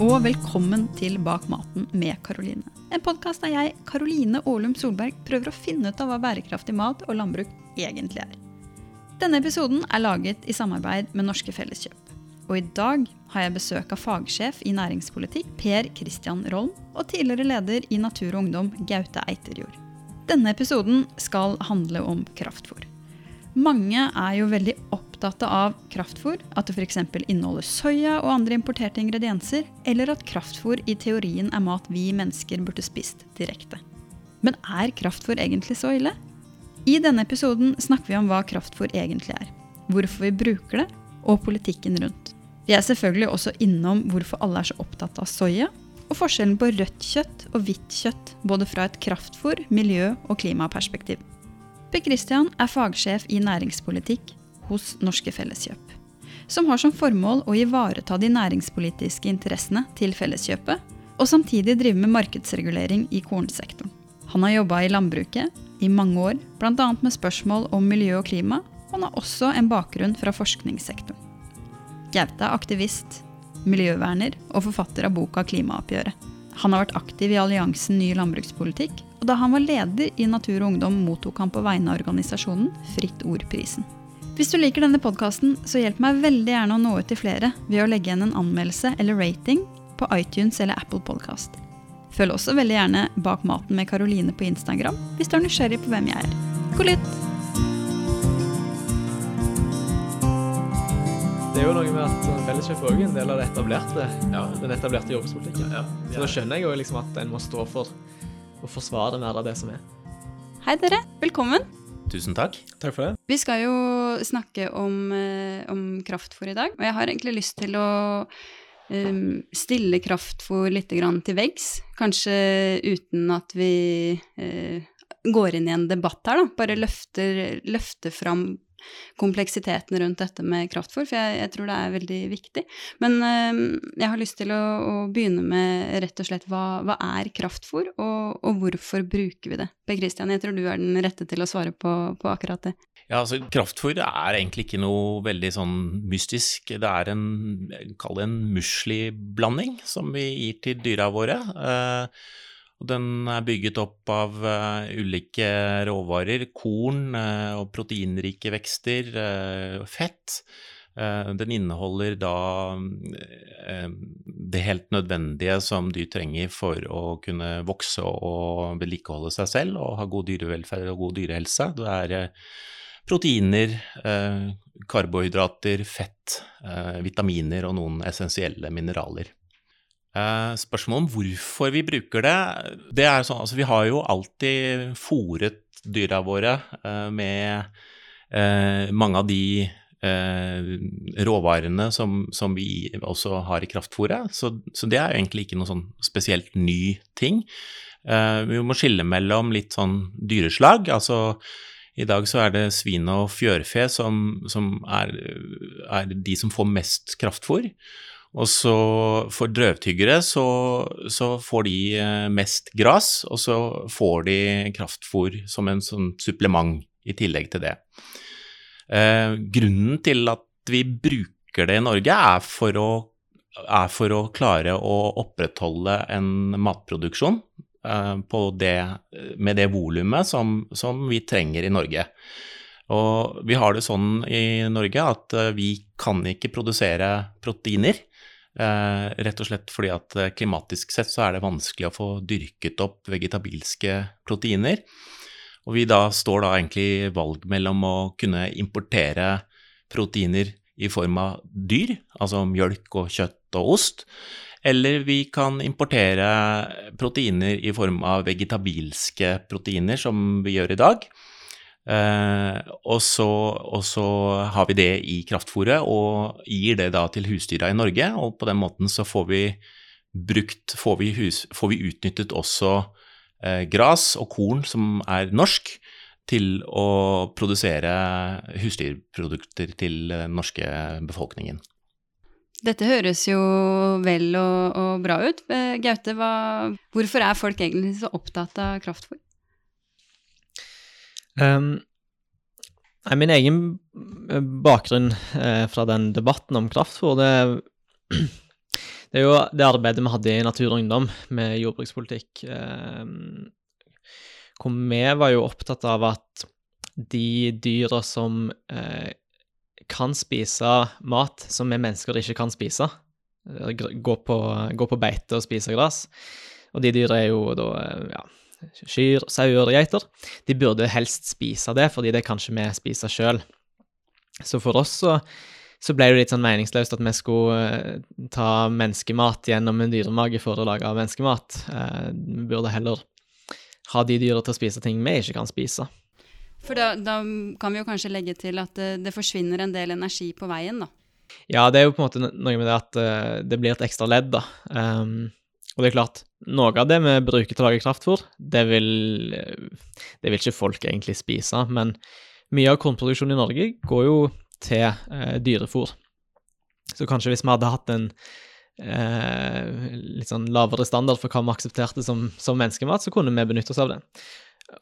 og velkommen til Bak maten med Karoline. En podkast der jeg, Karoline Aalum Solberg, prøver å finne ut av hva bærekraftig mat og landbruk egentlig er. Denne episoden er laget i samarbeid med Norske Felleskjøp. Og i dag har jeg besøk av fagsjef i næringspolitikk Per Christian Rolm og tidligere leder i Natur og Ungdom Gaute Eiterjord. Denne episoden skal handle om kraftfôr. Mange er jo veldig opptatt av kraftfôr, at det f.eks. inneholder soya og andre importerte ingredienser, eller at kraftfôr i teorien er mat vi mennesker burde spist direkte. Men er kraftfôr egentlig så ille? I denne episoden snakker vi om hva kraftfôr egentlig er, hvorfor vi bruker det, og politikken rundt. Vi er selvfølgelig også innom hvorfor alle er så opptatt av soya, og forskjellen på rødt kjøtt og hvitt kjøtt, både fra et kraftfôr-, miljø- og klimaperspektiv. Per Christian er fagsjef i næringspolitikk hos Norske Felleskjøp, som har som formål å ivareta de næringspolitiske interessene til Felleskjøpet, og samtidig drive med markedsregulering i kornsektoren. Han har jobba i landbruket i mange år, bl.a. med spørsmål om miljø og klima, og han har også en bakgrunn fra forskningssektoren. Gaute er aktivist, miljøverner og forfatter av boka 'Klimaoppgjøret'. Han har vært aktiv i alliansen Ny landbrukspolitikk, og da han var leder i Natur og Ungdom, mottok han på vegne av organisasjonen Fritt Ord-prisen. Hvis du liker denne podkasten, så hjelp meg veldig gjerne å nå ut til flere ved å legge igjen en anmeldelse eller rating på iTunes eller Apple Podkast. Følg også veldig gjerne Bak maten med Karoline på Instagram hvis du er nysgjerrig på hvem jeg er. God lytt! Det er jo noe med at felleskjøp er en del av det etablerte, ja, den etablerte jordbrukspolitikken. Ja, Så da skjønner jeg jo liksom at en må stå for å forsvare mer av det som er. Hei dere, velkommen! Tusen takk. Takk for det. Vi skal jo snakke om, eh, om kraftfôr i dag, og jeg har egentlig lyst til å um, stille kraftfôr litt grann til veggs. Kanskje uten at vi uh, går inn i en debatt her, da. Bare løfter, løfter fram kompleksiteten rundt dette med kraftfôr, for jeg, jeg tror det er veldig viktig. Men øh, jeg har lyst til å, å, begynne med rett og slett hva, hva er kraftfôr, og, og, hvorfor bruker vi det? Per Christian, jeg tror du er den rette til å svare på, på akkurat det. Ja, altså Kraftfôr er egentlig ikke noe veldig sånn mystisk. Det er en, kall det en musli-blanding som vi gir til dyra våre. Eh, og den er bygget opp av uh, ulike råvarer, korn uh, og proteinrike vekster, uh, fett. den inneholder da det helt nødvendige som dyr trenger for å kunne vokse og vedlikeholde seg selv og ha god dyrevelferd og god dyrehelse. Det er proteiner, karbohydrater, fett, vitaminer og noen essensielle mineraler. Uh, spørsmålet om hvorfor vi bruker det, det er sånn altså vi har jo alltid fòret dyra våre uh, med uh, mange av de råvarene som, som, vi også har i kraftfòret. Så, så, det er jo egentlig ikke noe sånn spesielt ny ting. vi må skille mellom litt sånn dyreslag. altså i dag så er det svin og fjørfe som, som er, er, de som får mest kraftfôr. Og så for drøvtyggere så, så, får de eh, mest gras, og så får de kraftfôr som en sånn supplement i tillegg til det. Eh, grunnen til at vi bruker det i Norge, er for å, er for å klare å opprettholde en matproduksjon eh, det, med det volumet som, som vi trenger i Norge. Og vi har det sånn i Norge at eh, vi kan ikke produsere proteiner rett og slett fordi at eh, klimatisk sett så er det vanskelig å få dyrket opp vegetabilske proteiner. Og vi da står da egentlig valg mellom å kunne importere proteiner i form av dyr, altså mjølk og kjøtt og ost, eller vi kan importere proteiner i form av vegetabilske proteiner, som vi gjør i dag. Eh, og, så, og, så, har vi det i kraftfôret og gir det da til husdyra i Norge. Og på den måten så får vi brukt, får vi, hus, får vi utnyttet også eh, gras og korn som er norsk, til å produsere husdyrprodukter til den norske befolkningen. Dette høres jo vel og, og bra ut. Eh, Gaute, hva, hvorfor er folk egentlig så opptatt av kraftfôr? Um, min egen eh, bakgrunn eh, fra den debatten om kraftfôr, det, Det er jo det arbeidet vi hadde i Natur og Ungdom med jordbrukspolitikk, eh, hvor vi var jo opptatt av at de dyra som eh, kan spise mat som vi mennesker ikke kan spise, eh, gå på, gå på beite og spise gress, og de dyra er jo da ja, kyr, sauer og geiter, de burde helst spise det, fordi det kan ikke vi spise sjøl. Så for oss så, så, ble det litt sånn meningsløst at vi skulle uh, ta menneskemat gjennom en dyremage for å lage menneskemat. Uh, vi burde heller ha de dyra til å spise ting vi ikke kan spise. For da, da kan vi jo kanskje legge til at det, det, forsvinner en del energi på veien, da. Ja, det er jo på en måte noe med det at det blir et ekstra ledd, da. Um, og det er klart, noe av det vi bruker til å lage kraftfôr, det vil, det vil ikke folk egentlig spise. Men mye av kornproduksjonen i Norge går jo til eh, dyrefôr. Så kanskje hvis vi hadde hatt en eh, litt sånn lavere standard for hva vi aksepterte som, som menneskemat, så kunne vi benytte oss av det.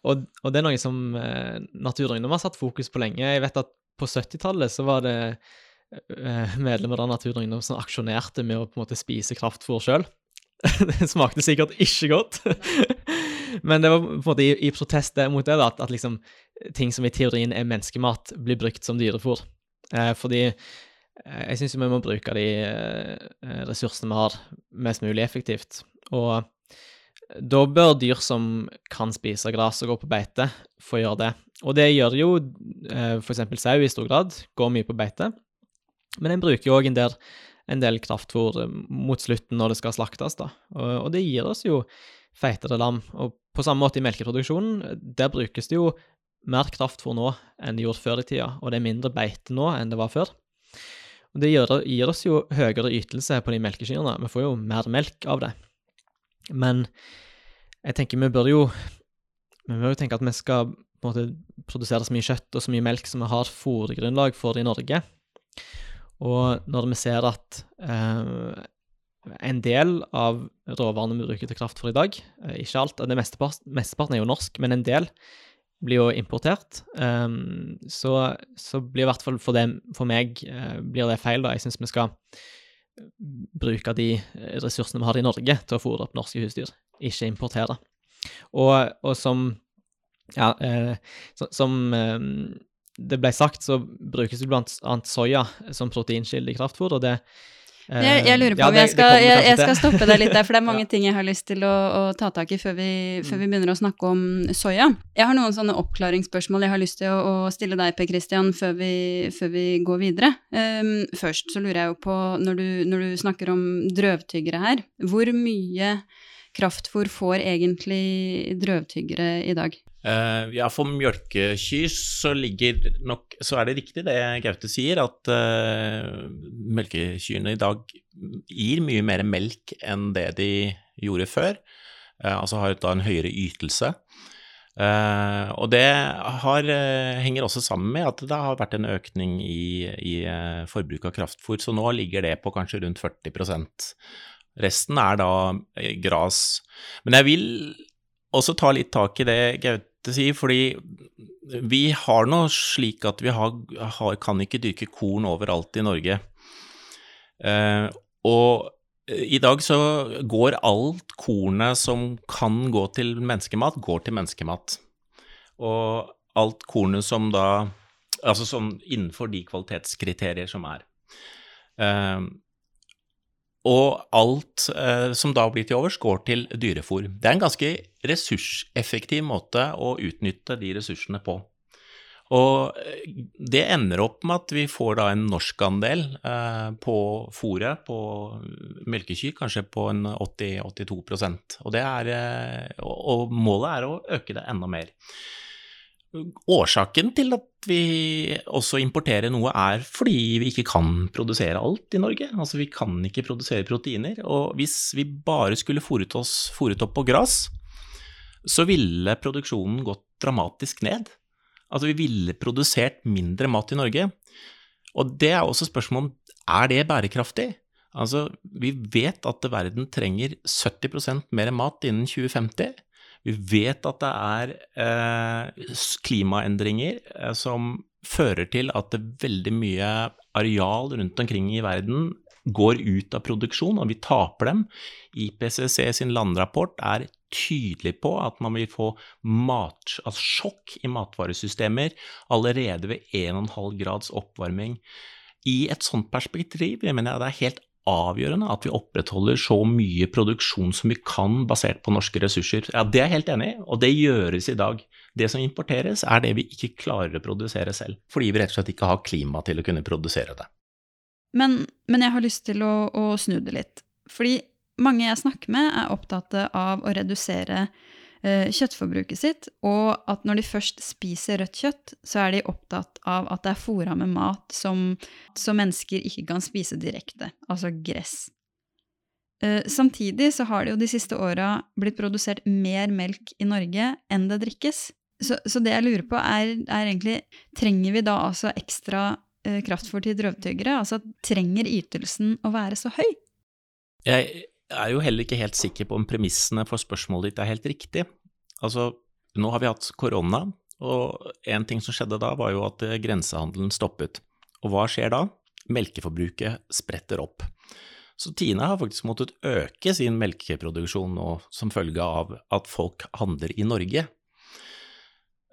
Og, og det er noe som eh, Naturungdom har satt fokus på lenge. Jeg vet at på 70-tallet så var det eh, medlemmer av Naturungdom som aksjonerte med å på en måte spise kraftfôr sjøl. det smakte sikkert ikke godt. Men det var på en måte i, i protest mot det, da, at, at liksom, ting som i teorien er menneskemat, blir brukt som dyrefôr. Eh, fordi eh, jeg syns vi må bruke de eh, ressursene vi har, mest mulig effektivt. Og da bør dyr som kan spise gress og gå på beite, få gjøre det. Og det gjør jo eh, f.eks. sau i stor grad, går mye på beite. Men en bruker jo òg en del en del kraftfôr eh, mot slutten når det skal slaktes. da. Og, og det gir oss jo feitere lam. Og på samme måte i melkeproduksjonen, der brukes det jo mer kraftfôr nå enn det gjorde før i tida, og det er mindre beite nå enn det var før. Og Det gir, gir oss jo høyere ytelse på de melkekyrne, vi får jo mer melk av det. Men jeg tenker vi bør jo vi bør jo tenke at vi skal på en måte produsere så mye kjøtt og så mye melk som vi har fôrgrunnlag for i Norge. Og når vi ser at eh, en del av råvarene vi bruker til kraft for i dag, eh, ikke alt, det mesteparten er jo norsk, men en del blir jo importert, eh, så, så, blir i hvert fall for, det, for meg uh, blir det feil. da. Jeg syns vi skal bruke de ressursene vi har i Norge til å fôre opp norske husdyr, ikke importere. Og, og som ja, eh, som eh, det ble sagt, så brukes det annet soya som proteinkilde i kraftfôr, og det jeg, jeg, lurer på ja, om jeg skal, jeg, jeg skal, stoppe deg litt der, for det er mange ja. ting jeg har lyst til å, å ta tak i før vi, før vi, mm. begynner å snakke om soya. Jeg har noen sånne oppklaringsspørsmål jeg har lyst til å, å stille deg, Per Christian, før vi, før vi går videre. Um, først så lurer jeg jo på, når du, når du snakker om drøvtyggere her, hvor mye kraftfôr får egentlig drøvtyggere i dag? Uh, ja, for mjølkekyr så ligger nok Så er det riktig det Gaute sier, at uh, melkekyrne i dag gir mye mer melk enn det de gjorde før. Uh, altså har da en høyere ytelse. og det har, henger også sammen med at det har vært en økning i, i forbruk av kraftfôr, så nå ligger det på kanskje rundt 40% Resten er da gras. Men jeg vil også ta litt tak i det Gaute si, fordi vi har nå slik at vi har, har, kan ikke dyrke korn overalt i Norge. Eh, og i dag så går alt kornet som kan gå til menneskemat, går til menneskemat. Og alt kornet som da Altså sånn innenfor de kvalitetskriterier som er. Eh, og alt eh, som da blir til overs, går til dyrefòr. Det er en ganske ressurseffektiv måte å utnytte de ressursene på. Og eh, det ender opp med at vi får da en norskandel eh, på fôret, på melkekyr, kanskje på en 80-82 og, er, eh, og målet er å øke det enda mer. Årsaken til at vi også importerer noe, er fordi vi ikke kan produsere alt i Norge. Altså, vi kan ikke produsere proteiner. Og hvis vi bare skulle fôret, fôret opp på gress, så ville produksjonen gått dramatisk ned. Altså, vi ville produsert mindre mat i Norge. Og det er også spørsmålet om er det bærekraftig? Altså, vi vet at verden trenger 70% mer mat innen 2050. Vi vet at det er eh, klimaendringer eh, som fører til at veldig mye areal rundt omkring i verden går ut av produksjon, og vi taper dem. IPCC sin landrapport er tydelig på at man vil få mat, altså sjokk i matvaresystemer allerede ved 1,5 grads oppvarming. I et sånt perspektiv jeg mener jeg det er helt avgjørende at vi opprettholder så mye produksjon som vi kan basert på norske ressurser. Ja, Det er jeg helt enig i, og det gjøres i dag. Det som importeres, er det vi ikke klarer å produsere selv, fordi vi rett og slett ikke har klima til å kunne produsere det. Men, men jeg har lyst til å, å, snu det litt. Fordi mange jeg snakker med, er opptatt av å redusere eh, kjøttforbruket sitt, og at når de først spiser rødt kjøtt, så er de opptatt av at det er fôra med mat som, som, mennesker ikke kan spise direkte, altså gress. Eh, samtidig så har det jo de siste åra blitt produsert mer melk i Norge enn det drikkes. Så, så det jeg lurer på, er, er egentlig Trenger vi da altså ekstra eh, kraftfôr til drøvtyggere? Altså trenger ytelsen å være så høy? Jeg er jo heller ikke helt sikker på om premissene for spørsmålet ditt er helt riktig. Altså, nå har vi hatt korona, og en ting som skjedde da, var jo at eh, grensehandelen stoppet. Og hva skjer da? Melkeforbruket spretter opp. Så Tine har faktisk måttet øke sin melkeproduksjon nå som følge av at folk handler i Norge.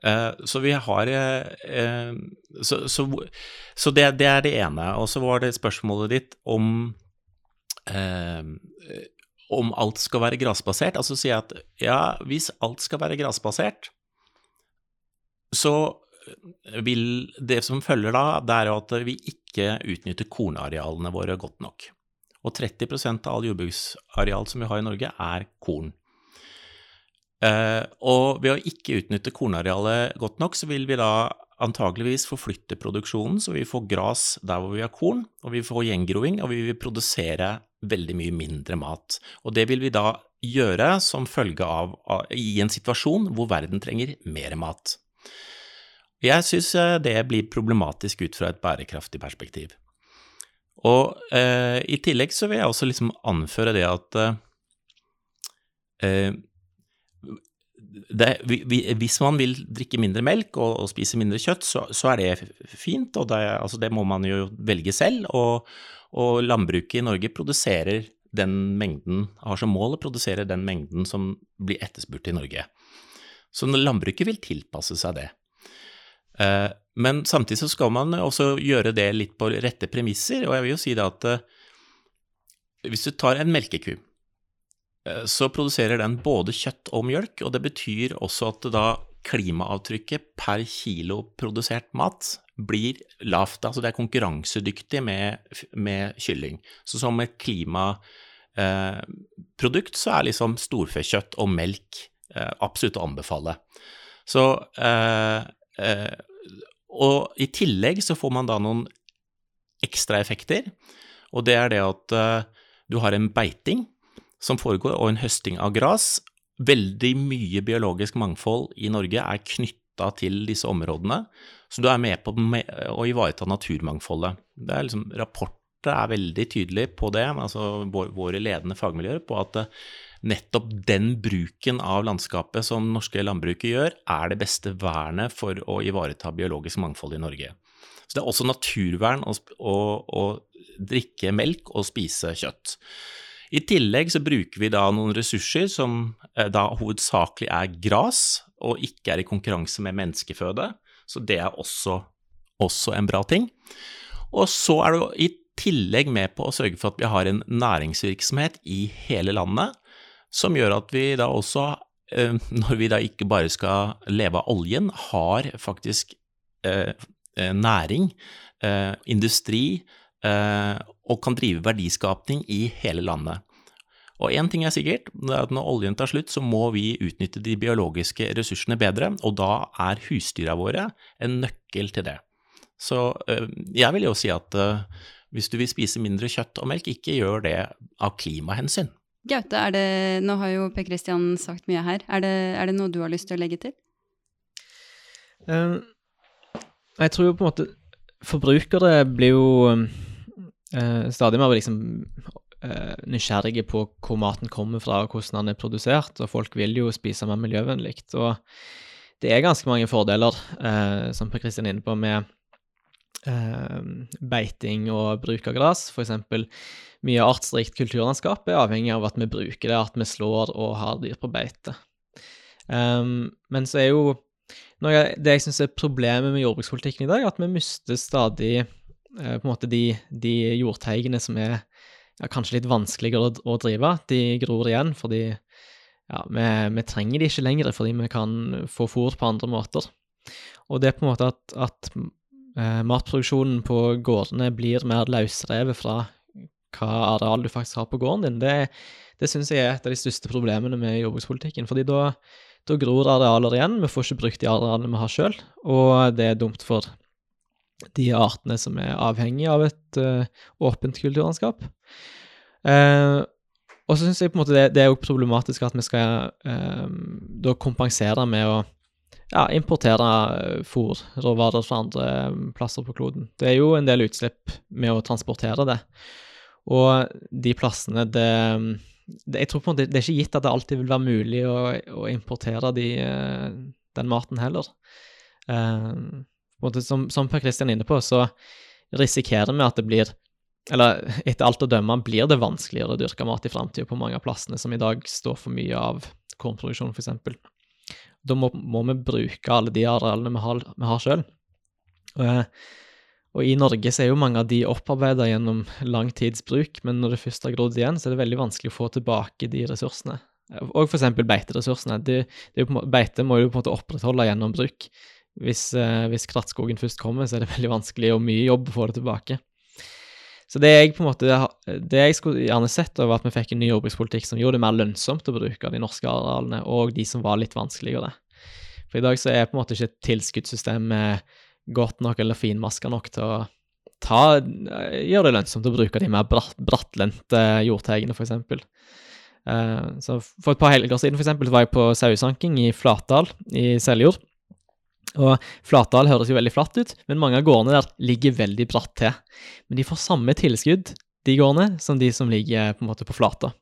Eh, så vi har eh, Så, så, så det, det, er det ene. Og så var det spørsmålet ditt om eh, om alt skal være grasbasert. Altså sier jeg at ja, hvis alt skal være grasbasert, så vil det som følger da, det er at vi ikke utnytter kornarealene våre godt nok. Og 30% av all jordbruksareal som vi har i Norge, er korn. Eh, og ved å ikke utnytte kornarealet godt nok, så vil vi da antageligvis forflytte produksjonen, så vi får gras der hvor vi har korn, og vi får gjengroing, og vi vil produsere veldig mye mindre mat. Og det vil vi da gjøre som følge av, i en situasjon hvor verden trenger mer mat. Jeg syns eh, det blir problematisk ut fra et bærekraftig perspektiv. Og eh, i tillegg så vil jeg også liksom anføre det at eh, det, hvis man vil drikke mindre melk og, og spise mindre kjøtt, så, så er det fint, og det, altså det, må man jo velge selv. Og, og, landbruket i Norge produserer den mengden, har som mål å produsere den mengden som blir etterspurt i Norge. Så landbruket vil tilpasse seg det. Eh, men samtidig så skal man også gjøre det litt på rette premisser, og jeg vil jo si det at eh, hvis du tar en melkeku så produserer den både kjøtt og mjølk, og det betyr også at da klimaavtrykket per kilo produsert mat blir lavt. Altså det er konkurransedyktig med, med kylling. Så som et klimaprodukt eh, så er liksom storfekjøtt og melk eh, absolutt å anbefale. Så eh, eh, Og i tillegg så får man da noen ekstraeffekter, og det er det at eh, du har en beiting som foregår, og en høsting av gras. Veldig mye biologisk mangfold i Norge er knytta til disse områdene, så du er med på å ivareta naturmangfoldet. Det er liksom, rapporter er veldig tydelige på det, altså våre ledende fagmiljøer, på at eh, nettopp den bruken av landskapet som norske landbruket gjør, er det beste vernet for å ivareta biologisk mangfold i Norge. Så det er også naturvern å, å, å drikke melk og spise kjøtt. I tillegg så bruker vi da noen ressurser som eh, da hovedsakelig er gras, og ikke er i konkurranse med menneskeføde, så det er også, også en bra ting. Og så er du i tillegg med på å sørge for at vi har en næringsvirksomhet i hele landet, som gjør at vi da også, eh, når vi da ikke bare skal leve av oljen, har faktisk eh, næring, industri, og kan drive verdiskapning i hele landet. Og én ting er sikkert, det er at når oljen tar slutt, så må vi utnytte de biologiske ressursene bedre, og da er husdyra våre en nøkkel til det. Så øh, jeg vil jo si at øh, hvis du vil spise mindre kjøtt og melk, ikke gjør det av klimahensyn. Gaute, er det, nå har jo Per Kristian sagt mye her, er det, er det, noe du har lyst til å legge til? Um, jeg tror jo på en måte forbrukere blir jo uh, stadig mer liksom eh, nysgjerrige på hvor maten kommer fra, og hvordan den er produsert, og folk vil jo spise mer miljøvennlig. Og det er ganske mange fordeler, eh, som Per Kristian er inne på, med eh, beiting og bruk av gress. For eksempel mye artsrikt kulturlandskap er avhengig av at vi bruker det, at vi slår og har dyr på beite. Um, men så er jo noe, det jeg syns er problemet med jordbrukspolitikken i dag, at vi mister stadig eh, på en måte de, de jordteigene som er ja, kanskje litt vanskeligere å, å, drive. De gror igjen fordi ja, vi, vi, trenger de ikke lenger fordi vi kan få fôr på andre måter. Og det er på en måte at, at eh, matproduksjonen på gårdene blir mer løsrevet fra hva areal du faktisk har på gården din. Det, det syns jeg er et av de største problemene med jordbrukspolitikken. fordi da da gror arealer igjen, vi får ikke brukt de arealene vi har sjøl, og det er dumt for de artene som er avhengige av et uh, åpent kulturlandskap. Uh, og så syns jeg på en måte det, det er jo problematisk at vi skal uh, da kompensere med å ja, importere fôrråvarer fra andre plasser på kloden. Det er jo en del utslipp med å transportere det. Og de plassene det det, jeg tror på en måte det er ikke gitt at det alltid vil være mulig å, å importere de, den maten heller. Uh, måte, som, som Per Kristian er inne på, så risikerer vi at det blir Eller etter alt å dømme blir det vanskeligere å dyrke mat i framtida på mange av plassene som i dag står for mye av kornproduksjon, f.eks. Da må, må, vi bruke alle de arealene vi har, vi har sjøl. Og, og i Norge så er jo mange av de opparbeida gjennom lang tids bruk, men når det først har grodd igjen, så er det veldig vanskelig å få tilbake de ressursene. Og eksempel beiteressursene. De, de beite må jo på en måte opprettholde gjennom bruk. Hvis, eh, hvis krattskogen først kommer, så er det veldig vanskelig og mye jobb å få det tilbake. Så det jeg på en måte, det jeg skulle gjerne sett, var at vi fikk en ny jordbrukspolitikk som gjorde det mer lønnsomt å bruke de norske arealene, og de som var litt vanskeligere. For i dag så er på en måte ikke et tilskuddssystem med godt nok eller finmaska nok til å ta, gjøre det lønnsomt å bruke de mer bratt, brattlendte jordteigene, f.eks. Uh, så for et par helger siden for eksempel, var jeg på sauesanking i Flatdal i Seljord. Og Flatdal høres jo veldig flatt ut, men mange av gårdene der ligger veldig bratt til. Men de får samme tilskudd, de gårdene, som de som ligger på en måte på flata.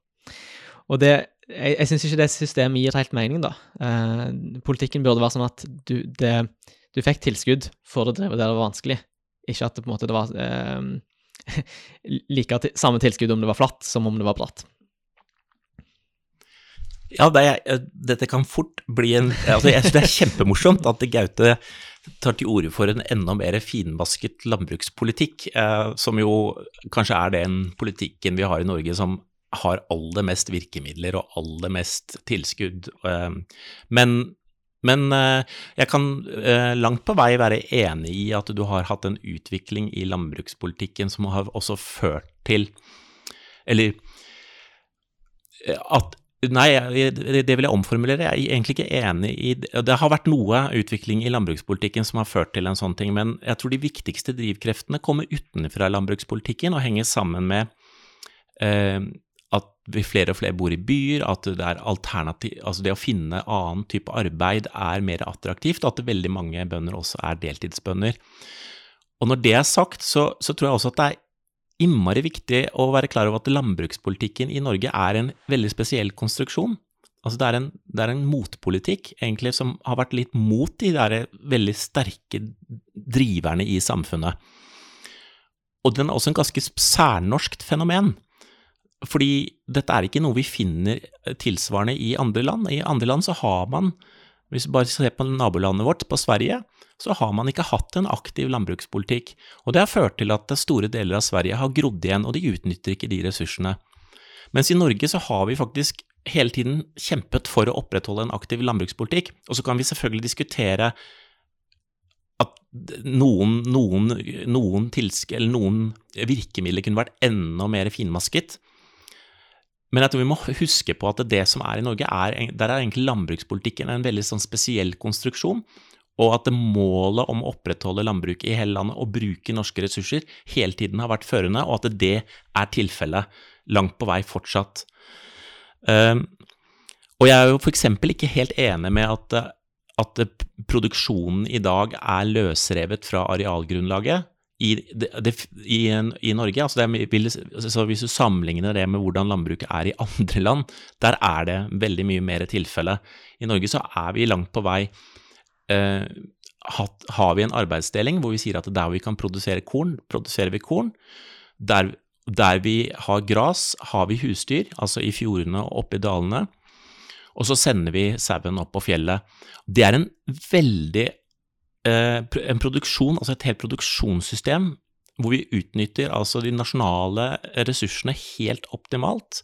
Og det, jeg, jeg syns ikke det systemet gir helt mening, da. Eh, politikken burde være sånn at du, det du fikk tilskudd for å drive der det var vanskelig, ikke at det på en måte det var eh, like samme tilskudd om det var flatt som om det var bratt. Ja, det er, eh, dette kan fort bli en altså Jeg synes det er kjempemorsomt at Gaute tar til orde for en enda mer finvasket landbrukspolitikk, eh, som jo kanskje er den politikken vi har i Norge som har aller mest virkemidler og aller mest tilskudd. Eh, men men eh, jeg kan langt på vei være enig i at du har hatt en utvikling i landbrukspolitikken som har også ført til Eller at Nei, det vil jeg omformulere. Jeg er egentlig ikke enig i det. Det har vært noe utvikling i landbrukspolitikken som har ført til en sånn ting, men jeg tror de viktigste drivkreftene kommer utenfra landbrukspolitikken og henger sammen med eh, at flere og flere bor i byer, at det altså det å finne annen type arbeid er mer attraktivt, og at veldig mange bønder også er deltidsbønder. Og når det er sagt, så, så tror jeg også at det er innmari viktig å være klar over at landbrukspolitikken i Norge er en veldig spesiell konstruksjon. Altså det er, en, det er en motpolitikk, egentlig, som har vært litt mot de der veldig sterke driverne i samfunnet. Og den er også en ganske særnorskt fenomen. Fordi dette er ikke noe vi finner tilsvarende i andre land. I andre land så har man, hvis vi bare ser på nabolandet vårt, på Sverige, så har man ikke hatt en aktiv landbrukspolitikk. Og det har ført til at store deler av Sverige har grodd igjen, og de utnytter ikke de ressursene. Mens i Norge så har vi faktisk hele tiden kjempet for å opprettholde en aktiv landbrukspolitikk. Og så kan vi selvfølgelig diskutere at noen, noen, noen, tilsk, noen virkemidler kunne vært enda mer finmasket. Men jeg tror vi må huske på at det som er i Norge, er, der er egentlig landbrukspolitikken en veldig sånn spesiell konstruksjon. Og at målet om å opprettholde landbruket i hele landet og bruke norske ressurser hele tiden har vært førende, og at det er tilfellet langt på vei fortsatt. Um, og jeg er jo f.eks. ikke helt enig med at, at produksjonen i dag er løsrevet fra arealgrunnlaget i, det, i, i, Norge. Altså er, så hvis du sammenligner det med hvordan landbruket er i andre land, der er det veldig mye mer tilfelle. I Norge så er vi langt på vei eh, hatt, har vi en arbeidsdeling hvor vi sier at der vi kan produsere korn, produserer vi korn. Der, der vi har gras, har vi husdyr, altså i fjordene og oppe i dalene. Og så sender vi sauen opp på fjellet. Det er en veldig En produksjon, altså et helt produksjonssystem, hvor vi utnytter altså de nasjonale ressursene helt optimalt.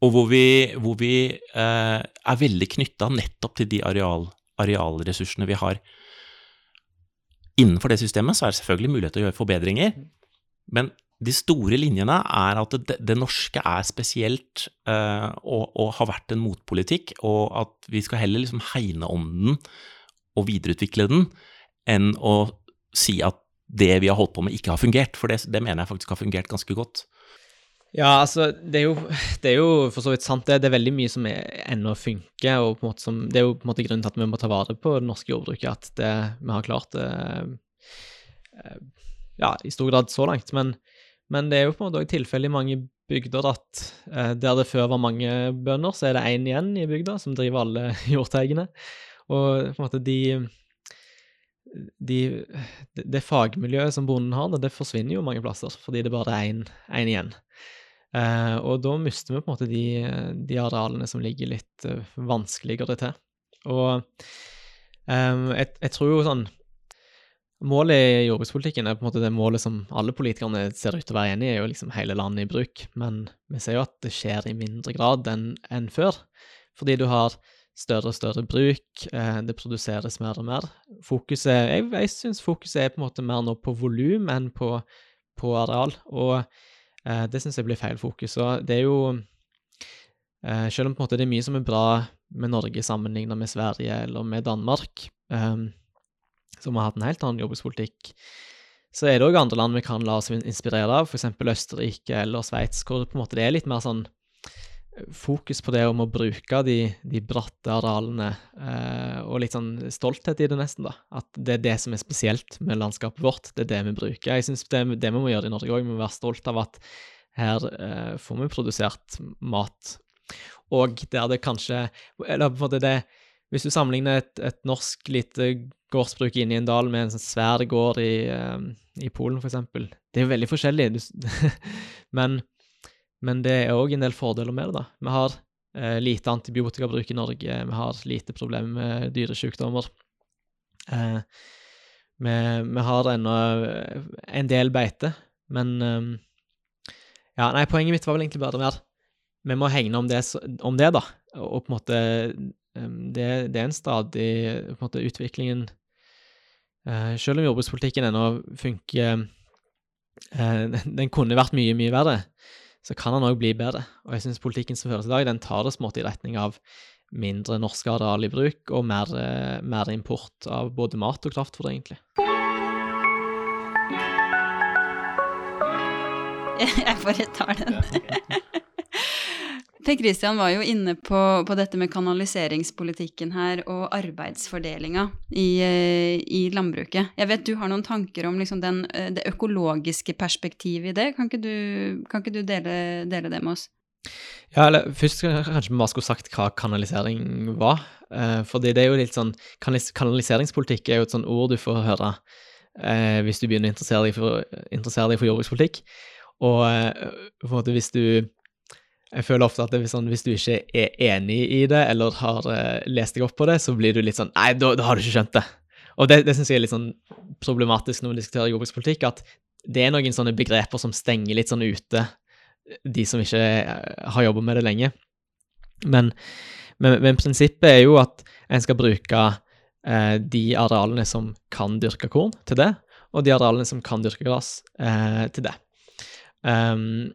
Og hvor vi, hvor vi eh, er veldig knytta nettopp til de areal, arealressursene vi har. Innenfor det systemet så er det selvfølgelig mulighet til å gjøre forbedringer, men de store linjene er at det, det norske er spesielt eh, og, og, har vært en motpolitikk, og at vi skal heller liksom hegne om den og videreutvikle den, enn å si at det vi har holdt på med, ikke har fungert. For det, det mener jeg faktisk har fungert ganske godt. Ja, altså, det er, jo, det er jo for så vidt sant, det. Det er veldig mye som ennå funker. og på en måte som, Det er jo på en måte grunnen til at vi må ta vare på det norske jordbruket, at det, vi har klart det eh, ja, i stor grad så langt. Men men det er jo på en måte òg tilfellet i mange bygder at eh, der det før var mange bønder, så er det én igjen i bygda som driver alle jordteigene. Og på en måte de, de, Det fagmiljøet som bonden har, det forsvinner jo mange plasser, fordi det bare er én igjen. Eh, og da mister vi på en måte de, de arealene som ligger litt uh, vanskeligere til. Og um, jeg, jeg tror jo sånn Målet i jordbrukspolitikken er på en måte det målet som alle politikerne ser ut til å være enig i, er jo liksom hele landet i bruk. Men vi ser jo at det skjer i mindre grad enn, enn før. Fordi du har større og større bruk, eh, det produseres mer og mer. Fokuset, Jeg, jeg syns fokuset er på en måte mer nå på volum enn på, på, areal, og eh, det syns jeg blir feil fokus. Og det er jo eh, Selv om på en måte det er mye som er bra med Norge sammenlignet med Sverige eller med Danmark, eh, som har hatt en helt annen jordbrukspolitikk. Så er det òg andre land vi kan la oss inspirere av, f.eks. Østerrike eller Sveits, hvor det på en måte er litt mer sånn fokus på det om å bruke de, de bratte arealene, eh, og litt sånn stolthet i det, nesten. da. At det er det som er spesielt med landskapet vårt, det er det vi bruker. Jeg syns det, det, vi må gjøre i Norge òg, vi må være stolt av at her eh, får vi produsert mat. Og der det kanskje Eller på en måte det Hvis du sammenligner et, et norsk lite gårdsbruk inne i en dal med en sånn svær gård i, eh, i Polen, f.eks. Det er jo veldig forskjellig, men, men, det er òg en del fordeler med det. da. Vi har eh, lite antibiotikabruk i Norge, vi har lite problemer med dyresykdommer. Eh, vi, vi, har ennå eh, en del beite, men eh, Ja, nei, poenget mitt var vel egentlig bare mer Vi må hegne om det, om det da, og på en måte um, det, det, er en stadig på en måte, Utviklingen Uh, selv om jordbrukspolitikken ennå funker uh, Den kunne vært mye, mye verre, så kan den òg bli bedre. Og jeg syns politikken som føres i dag, den tar det smått i retning av mindre norske areal i bruk og mer, uh, mer import av både mat og kraftfôr, egentlig. Jeg bare tar den. Per Kristian var jo inne på, på, dette med kanaliseringspolitikken her og arbeidsfordelinga i, eh, i, landbruket. Jeg vet du har noen tanker om liksom den, eh, det økologiske perspektivet i det. Kan ikke du, kan ikke du dele, dele, det med oss? Ja, eller Først kanskje vi bare skulle sagt hva kanalisering var. Eh, fordi det er jo litt sånn Kanaliseringspolitikk er jo et sånn ord du får høre hvis du begynner å interessere deg for, interessere deg for jordbrukspolitikk. Og eh, hvis du jeg føler ofte at sånn, hvis du ikke er enig i det, eller har uh, lest deg opp på det, så blir du litt sånn Nei, da, da har du ikke skjønt det. Og det, det syns jeg er litt sånn problematisk når vi diskuterer jordbrukspolitikk, at det er noen sånne begreper som stenger litt sånn ute de som ikke uh, har jobba med det lenge. Men, men, men, prinsippet er jo at en skal bruke eh, de arealene som kan dyrke korn, til det, og de arealene som kan dyrke gress, til det. Um,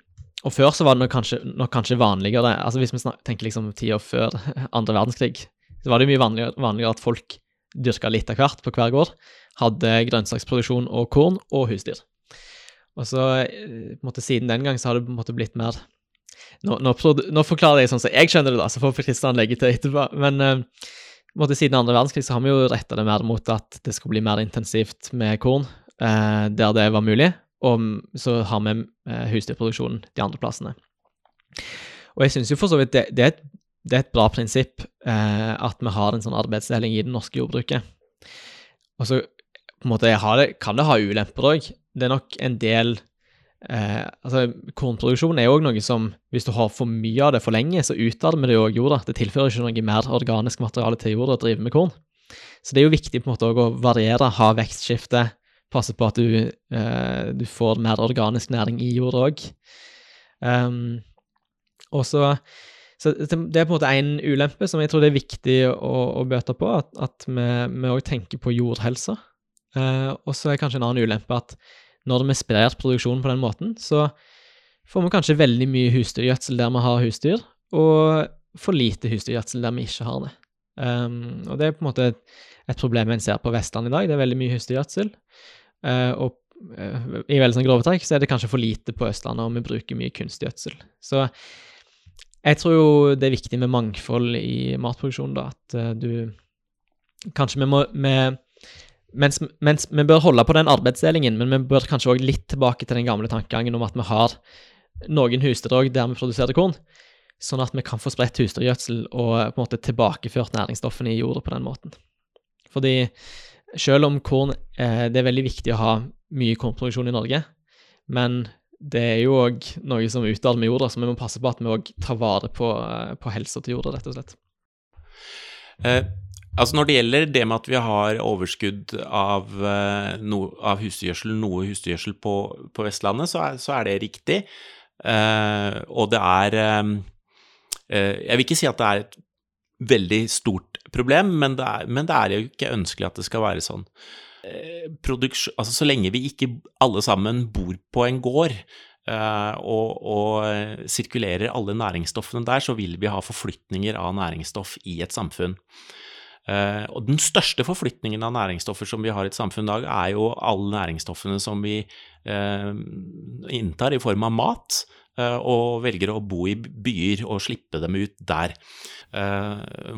og før så var det nok kanskje, nok kanskje vanligere altså Hvis vi tenker liksom tida før andre verdenskrig, så var det mye vanligere, vanligere at folk dyrka litt av hvert på hver gård. Hadde grønnsaksproduksjon og korn og husdyr. Og så eh, på en måte siden den gang så har det på en måte blitt mer Nå, nå, nå forklarer jeg sånn som jeg skjønner det, da, så får Kristian legge til etterpå. Men uh, måte siden andre verdenskrig så har vi jo retta det mer mot at det skulle bli mer intensivt med korn uh, der det var mulig, og så har vi eh, husdyrproduksjonen de andre plassene. Og jeg syns jo for så vidt det, det, er et, det, er et, bra prinsipp eh, at vi har en sånn arbeidsdeling i det norske jordbruket. Og så på en måte det, kan det ha ulemper òg. Det er nok en del eh, altså Kornproduksjon er òg noe som Hvis du har for mye av det for lenge, så utarmer det jo jorda. Det tilfører ikke noe mer organisk materiale til jorda å drive med korn. Så det er jo viktig på en måte å variere, ha vekstskifte, passe på at du, eh, du får mer organisk næring i jorda òg. Um, og så så det er på en måte en ulempe som jeg tror det er viktig å, å bøte på, at, at vi òg tenker på jordhelsa. Uh, og så er kanskje en annen ulempe at når vi sprer produksjonen på den måten, så får vi kanskje veldig mye husdyrgjødsel der vi har husdyr, og for lite husdyrgjødsel der vi ikke har det. Um, og det er på en måte et, et problem en ser på Vestlandet i dag. Det er veldig mye husdyrgjødsel. Uh, og uh, i veldig sånn grove trekk så er det kanskje for lite på Østlandet, og vi bruker mye kunstgjødsel. Så jeg tror jo det er viktig med mangfold i matproduksjonen, da. At uh, du Kanskje vi må med, mens, mens, vi bør holde på den arbeidsdelingen, men vi bør kanskje òg litt tilbake til den gamle tankegangen om at vi har noen husdyrdrag der vi produserer korn, sånn at vi kan få spredt husdyrgjødsel og på en måte tilbakeført næringsstoffene i jorda på den måten. Fordi selv om korn eh, Det er veldig viktig å ha mye kornproduksjon i Norge, men det er jo òg noe som utarter med jorda, så vi må passe på at vi òg tar vare på, eh, på helsa til jorda, rett og slett. Eh, altså Når det gjelder det med at vi har overskudd av, eh, no, av husdyrgjødsel, noe husdyrgjødsel på, på, Vestlandet, så er, så er det riktig. Eh, og det er eh, eh, Jeg vil ikke si at det er et veldig stort problem, men det, er, men det er jo ikke ønskelig at det skal være sånn. Eh, altså så lenge vi ikke alle sammen bor på en gård uh, og, og, sirkulerer alle næringsstoffene der, så vil vi ha forflytninger av næringsstoff i et samfunn. Og den største forflytningen av næringsstoffer som vi har i et samfunn i dag, er jo alle næringsstoffene som vi inntar i form av mat, og velger å bo i byer og slippe dem ut der.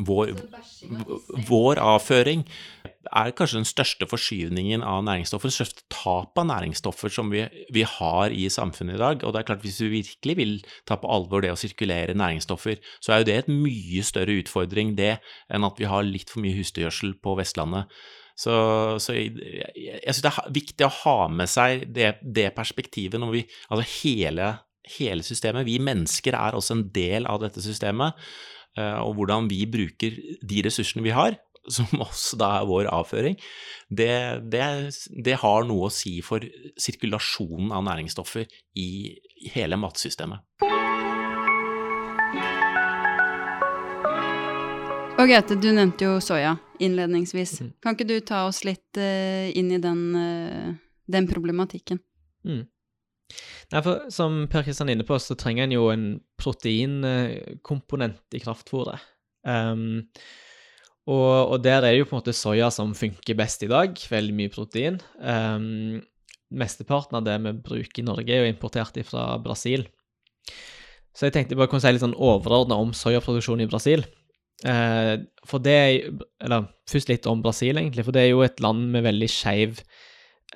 Vår, vår avføring er kanskje den største forskyvningen av næringsstoffer, det største tapet av næringsstoffer som vi, vi, har i samfunnet i dag. Og det er klart, hvis vi virkelig vil ta på alvor det å sirkulere næringsstoffer, så er jo det et mye større utfordring det enn at vi har litt for mye husdyrgjødsel på Vestlandet. Så, så jeg, jeg, jeg syns det er viktig å ha med seg det, det perspektivet når vi Altså hele, hele systemet. Vi mennesker er også en del av dette systemet eh, og hvordan vi bruker de ressursene vi har, som også da er vår avføring, det, det, det, har noe å si for sirkulasjonen av næringsstoffer i hele matsystemet. Og Gaute, du nevnte jo soya innledningsvis. Mm. Kan ikke du ta oss litt uh, inn i den, uh, den problematikken? Mm. Nei, for Som Per Kristian er inne på, så trenger en jo en proteinkomponent i kraftfôret. Um, og, og, der er det jo på en måte soya som funker best i dag. Veldig mye protein. Um, mesteparten av det vi bruker i Norge, er jo importert fra Brasil. Så jeg tenkte jeg bare kunne si litt sånn overordna om soyaproduksjon i Brasil. Uh, for det er Eller først litt om Brasil, egentlig. For det er jo et land med veldig skeiv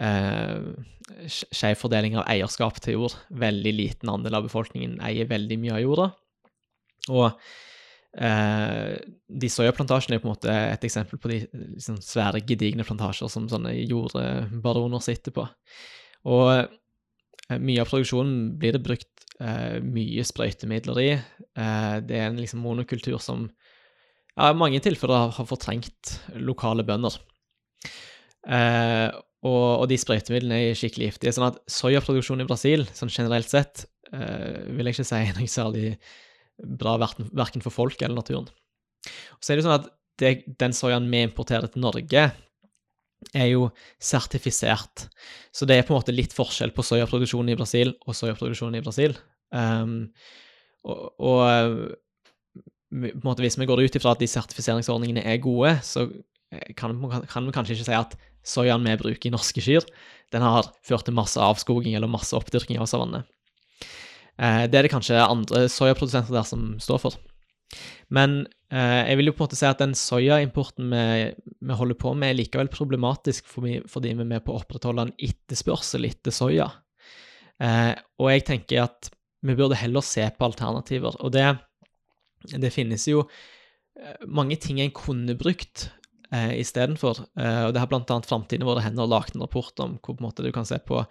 uh, skjev fordeling av eierskap til jord. Veldig liten andel av befolkningen eier veldig mye av jorda. Og Eh, de soyaplantasjene er på en måte et eksempel på de liksom, svære, gedigne plantasjer som sånne jordbaroner sitter på. Og eh, mye av produksjonen blir det brukt eh, mye sprøytemidler i. Eh, det er en liksom monokultur som i mange tilfeller har fortrengt lokale bønder. Eh, og, og, de sprøytemidlene er skikkelig giftige. Sånn at soyaproduksjon i Brasil, sånn generelt sett, eh, vil jeg ikke si er noe særlig bra verken for folk eller naturen. Og så er det sånn at det, den soyaen vi importerer til Norge, er jo sertifisert. Så det er på en måte litt forskjell på soyaproduksjonen i Brasil og soyaproduksjonen i Brasil. Um, og, og på en måte hvis vi går ut ifra at de sertifiseringsordningene er gode, så kan, kan vi kanskje ikke si at soyaen vi bruker i norske kyr, den har ført til masse avskoging eller masse oppdyrking av savanne. Eh, det er det kanskje andre soyaprodusenter der som står for. Men eh, jeg vil jo på en måte si at den soyaimporten vi, vi holder på med, er likevel problematisk fordi, vi er med på å opprettholde en etterspørsel etter soya. Eh, og jeg tenker at vi burde heller se på alternativer. Og det, det finnes jo eh, mange ting en kunne brukt eh, istedenfor. Eh, og det har annet Framtiden våre hender lagd en rapport om hvor på en måte du kan se på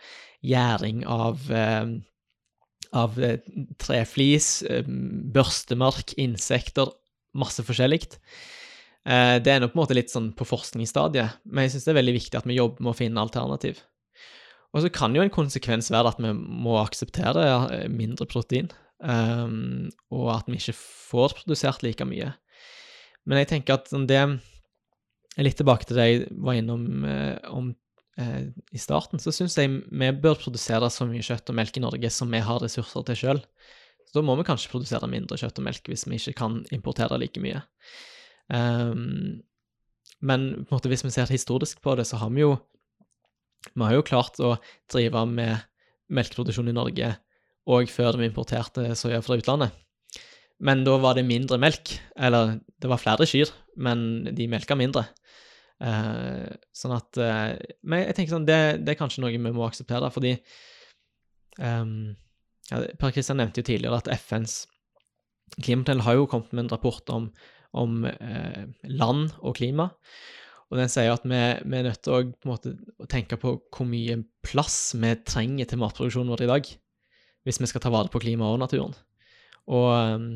gjæring av eh, av eh, treflis, eh, børstemark, insekter, masse forskjellig. Eh, det er nå på en måte litt sånn på forskningsstadiet, men jeg syns det er veldig viktig at vi jobber med å finne alternativ. Og så kan jo en konsekvens være at vi må akseptere mindre protein, og at vi ikke får produsert like mye. Men jeg tenker at det er Litt tilbake til det jeg var innom om eh, i starten, så syns jeg vi bør produsere så mye kjøtt og melk i Norge som vi har ressurser til sjøl. Så da må vi kanskje produsere mindre kjøtt og melk hvis vi ikke kan importere like mye. Um, men på en måte, hvis vi ser historisk på det, så har vi jo vi har jo klart å drive med melkeproduksjon i Norge òg før vi importerte soya fra utlandet. Men da var det mindre melk, eller det var flere kyr, men de melka mindre. Uh, sånn at uh, Men jeg tenker sånn, det, det, er kanskje noe vi må akseptere, fordi um, ja, Per Kristian nevnte jo tidligere at FNs klimapanel har jo kommet med en rapport om, om uh, land og klima. Og den sier at vi, vi er nødt til å, måte, å tenke på hvor mye plass vi trenger til matproduksjonen vår i dag, hvis vi skal ta vare på klimaet og naturen. Og um,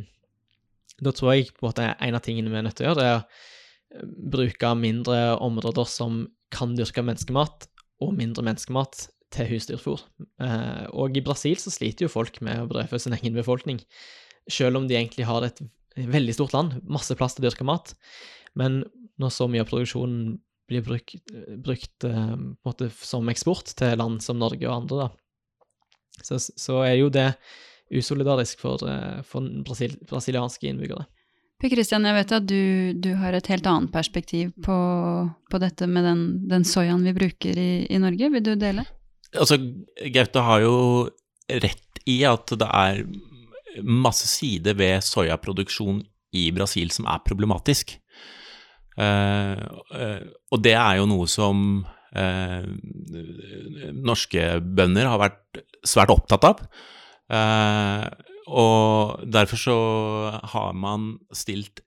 da tror jeg på måte en av tingene vi er nødt til å gjøre, det er bruke mindre områder som kan dyrke menneskemat, og mindre menneskemat til husdyrfôr. Eh, og i Brasil så sliter jo folk med å brødfø sin egen befolkning, selv om de egentlig har et veldig stort land, masse plass til å dyrke mat. Men når så mye av produksjonen blir brukt, brukt måte, som eksport til land som Norge og andre, da, så, så er jo det usolidarisk for, uh, for brasil, brasilianske innbyggere. Per Christian, jeg vet at du, du, har et helt annet perspektiv på, på dette med den, den, soyaen vi bruker i, i, Norge. Vil du dele? Altså, Gaute har jo rett i at det er masse sider ved soyaproduksjon i Brasil som er problematisk. Uh, uh, og det er jo noe som uh, norske bønder har vært svært opptatt av. Uh, og derfor så har man stilt